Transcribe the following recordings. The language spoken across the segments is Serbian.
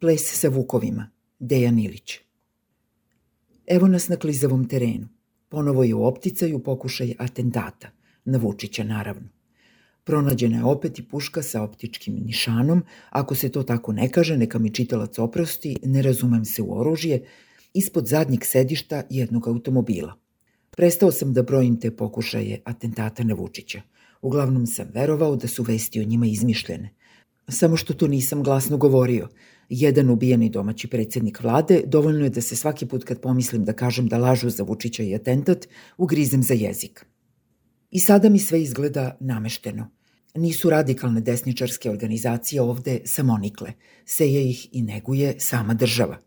Ples sa vukovima, Dejan Ilić. Evo nas na klizavom terenu. Ponovo je u opticaju pokušaj atentata, na Vučića naravno. Pronađena je opet i puška sa optičkim nišanom, ako se to tako ne kaže, neka mi čitalac oprosti, ne razumem se u oružje, ispod zadnjeg sedišta jednog automobila. Prestao sam da brojim te pokušaje atentata na Vučića. Uglavnom sam verovao da su vesti o njima izmišljene. Samo što to nisam glasno govorio. Jedan ubijeni domaći predsednik vlade, dovoljno je da se svaki put kad pomislim da kažem da lažu za Vučića i atentat, ugrizem za jezik. I sada mi sve izgleda namešteno. Nisu radikalne desničarske organizacije ovde samonikle. Seje ih i neguje sama država.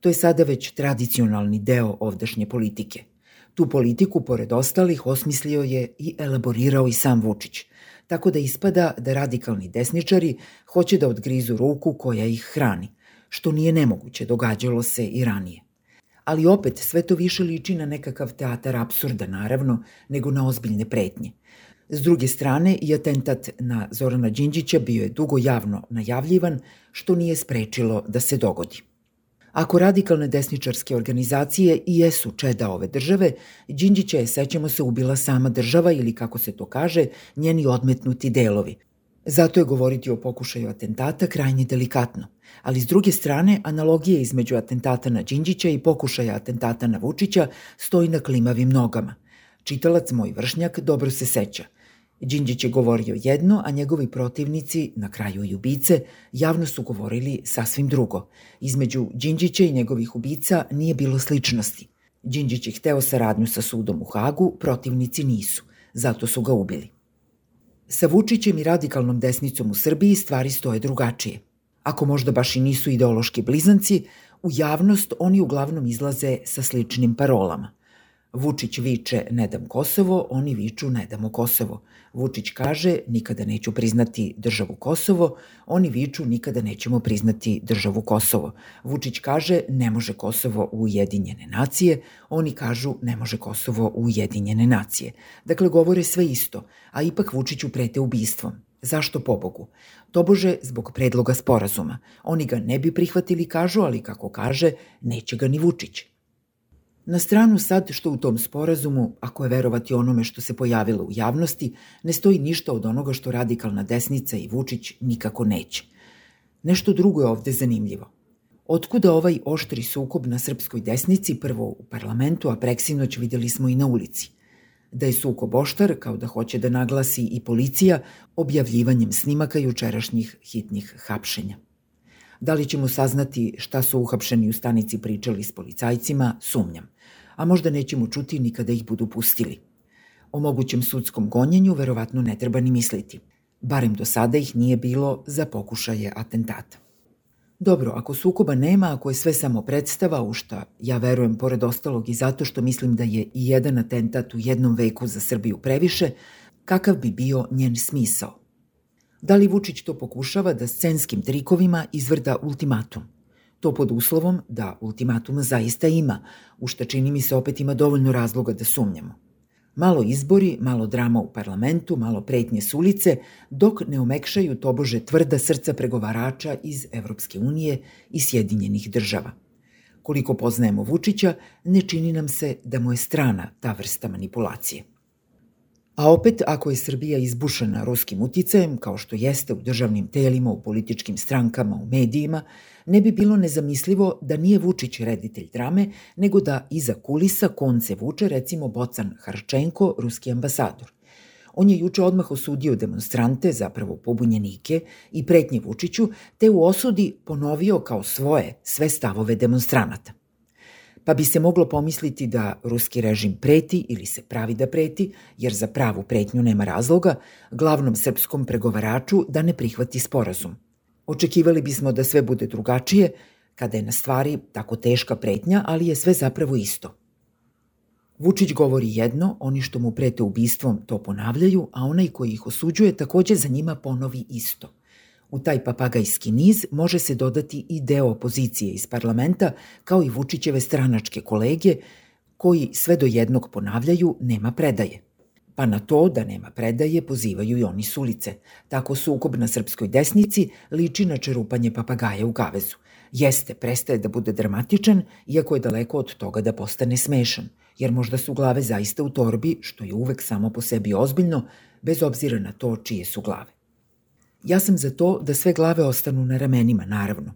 To je sada već tradicionalni deo ovdašnje politike. Tu politiku, pored ostalih, osmislio je i elaborirao i sam Vučić, tako da ispada da radikalni desničari hoće da odgrizu ruku koja ih hrani, što nije nemoguće, događalo se i ranije. Ali opet sve to više liči na nekakav teatar absurda, naravno, nego na ozbiljne pretnje. S druge strane, i atentat na Zorana Đinđića bio je dugo javno najavljivan, što nije sprečilo da se dogodi. Ako radikalne desničarske organizacije i jesu čeda ove države, Đinđića je, sećamo se, ubila sama država ili, kako se to kaže, njeni odmetnuti delovi. Zato je govoriti o pokušaju atentata krajnje delikatno. Ali s druge strane, analogije između atentata na Đinđića i pokušaja atentata na Vučića stoji na klimavim nogama. Čitalac moj vršnjak dobro se seća – Đinđić je govorio jedno, a njegovi protivnici, na kraju i ubice, javno su govorili sasvim drugo. Između Đinđića i njegovih ubica nije bilo sličnosti. Đinđić je hteo saradnju sa sudom u Hagu, protivnici nisu. Zato su ga ubili. Sa Vučićem i radikalnom desnicom u Srbiji stvari stoje drugačije. Ako možda baš i nisu ideološki blizanci, u javnost oni uglavnom izlaze sa sličnim parolama – Vučić viče ne dam Kosovo, oni viču ne damo Kosovo. Vučić kaže nikada neću priznati državu Kosovo, oni viču nikada nećemo priznati državu Kosovo. Vučić kaže ne može Kosovo u Ujedinjene nacije, oni kažu ne može Kosovo u Ujedinjene nacije. Dakle, govore sve isto, a ipak Vučiću prete ubistvom. Zašto pobogu? Tobože zbog predloga sporazuma. Oni ga ne bi prihvatili, kažu, ali kako kaže, neće ga ni Vučić. Na stranu sad što u tom sporazumu, ako je verovati onome što se pojavilo u javnosti, ne stoji ništa od onoga što radikalna desnica i Vučić nikako neće. Nešto drugo je ovde zanimljivo. Otkuda ovaj oštri sukob na srpskoj desnici, prvo u parlamentu, a preksinoć videli smo i na ulici. Da je sukob oštar, kao da hoće da naglasi i policija, objavljivanjem snimaka jučerašnjih hitnih hapšenja. Da li ćemo saznati šta su uhapšeni u stanici pričali s policajcima, sumnjam. A možda nećemo čuti ni kada ih budu pustili. O mogućem sudskom gonjenju verovatno ne treba ni misliti. Barem do sada ih nije bilo za pokušaje atentata. Dobro, ako sukoba nema, ako je sve samo predstava, u šta ja verujem pored ostalog i zato što mislim da je i jedan atentat u jednom veku za Srbiju previše, kakav bi bio njen smisao? Da li Vučić to pokušava da scenskim trikovima izvrda ultimatum? To pod uslovom da ultimatum zaista ima, u šta čini mi se opet ima dovoljno razloga da sumnjamo. Malo izbori, malo drama u parlamentu, malo pretnje s ulice, dok ne omekšaju tobože tvrda srca pregovarača iz Evropske unije i Sjedinjenih država. Koliko poznajemo Vučića, ne čini nam se da mu je strana ta vrsta manipulacije. A opet, ako je Srbija izbušena ruskim uticajem, kao što jeste u državnim telima, u političkim strankama, u medijima, ne bi bilo nezamislivo da nije Vučić reditelj drame, nego da iza kulisa konce vuče recimo Bocan Harčenko, ruski ambasador. On je juče odmah osudio demonstrante, zapravo pobunjenike, i pretnje Vučiću, te u osudi ponovio kao svoje sve stavove demonstranata pa bi se moglo pomisliti da ruski režim preti ili se pravi da preti, jer za pravu pretnju nema razloga, glavnom srpskom pregovaraču da ne prihvati sporazum. Očekivali bismo da sve bude drugačije, kada je na stvari tako teška pretnja, ali je sve zapravo isto. Vučić govori jedno, oni što mu prete ubistvom to ponavljaju, a onaj koji ih osuđuje takođe za njima ponovi isto – U taj papagajski niz može se dodati i deo opozicije iz parlamenta, kao i Vučićeve stranačke kolege, koji sve do jednog ponavljaju nema predaje. Pa na to da nema predaje pozivaju i oni s ulice. Tako sukob na srpskoj desnici liči na čerupanje papagaja u gavezu. Jeste, prestaje da bude dramatičan, iako je daleko od toga da postane smešan, jer možda su glave zaista u torbi, što je uvek samo po sebi ozbiljno, bez obzira na to čije su glave. Ja sam za to da sve glave ostanu na ramenima, naravno.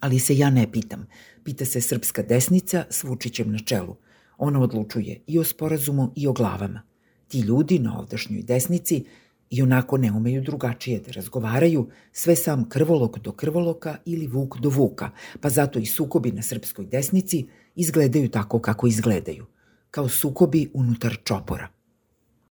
Ali se ja ne pitam. Pita se srpska desnica s Vučićem na čelu. Ona odlučuje i o sporazumu i o glavama. Ti ljudi na ovdašnjoj desnici i onako ne umeju drugačije da razgovaraju, sve sam krvolok do krvoloka ili vuk do vuka, pa zato i sukobi na srpskoj desnici izgledaju tako kako izgledaju, kao sukobi unutar čopora.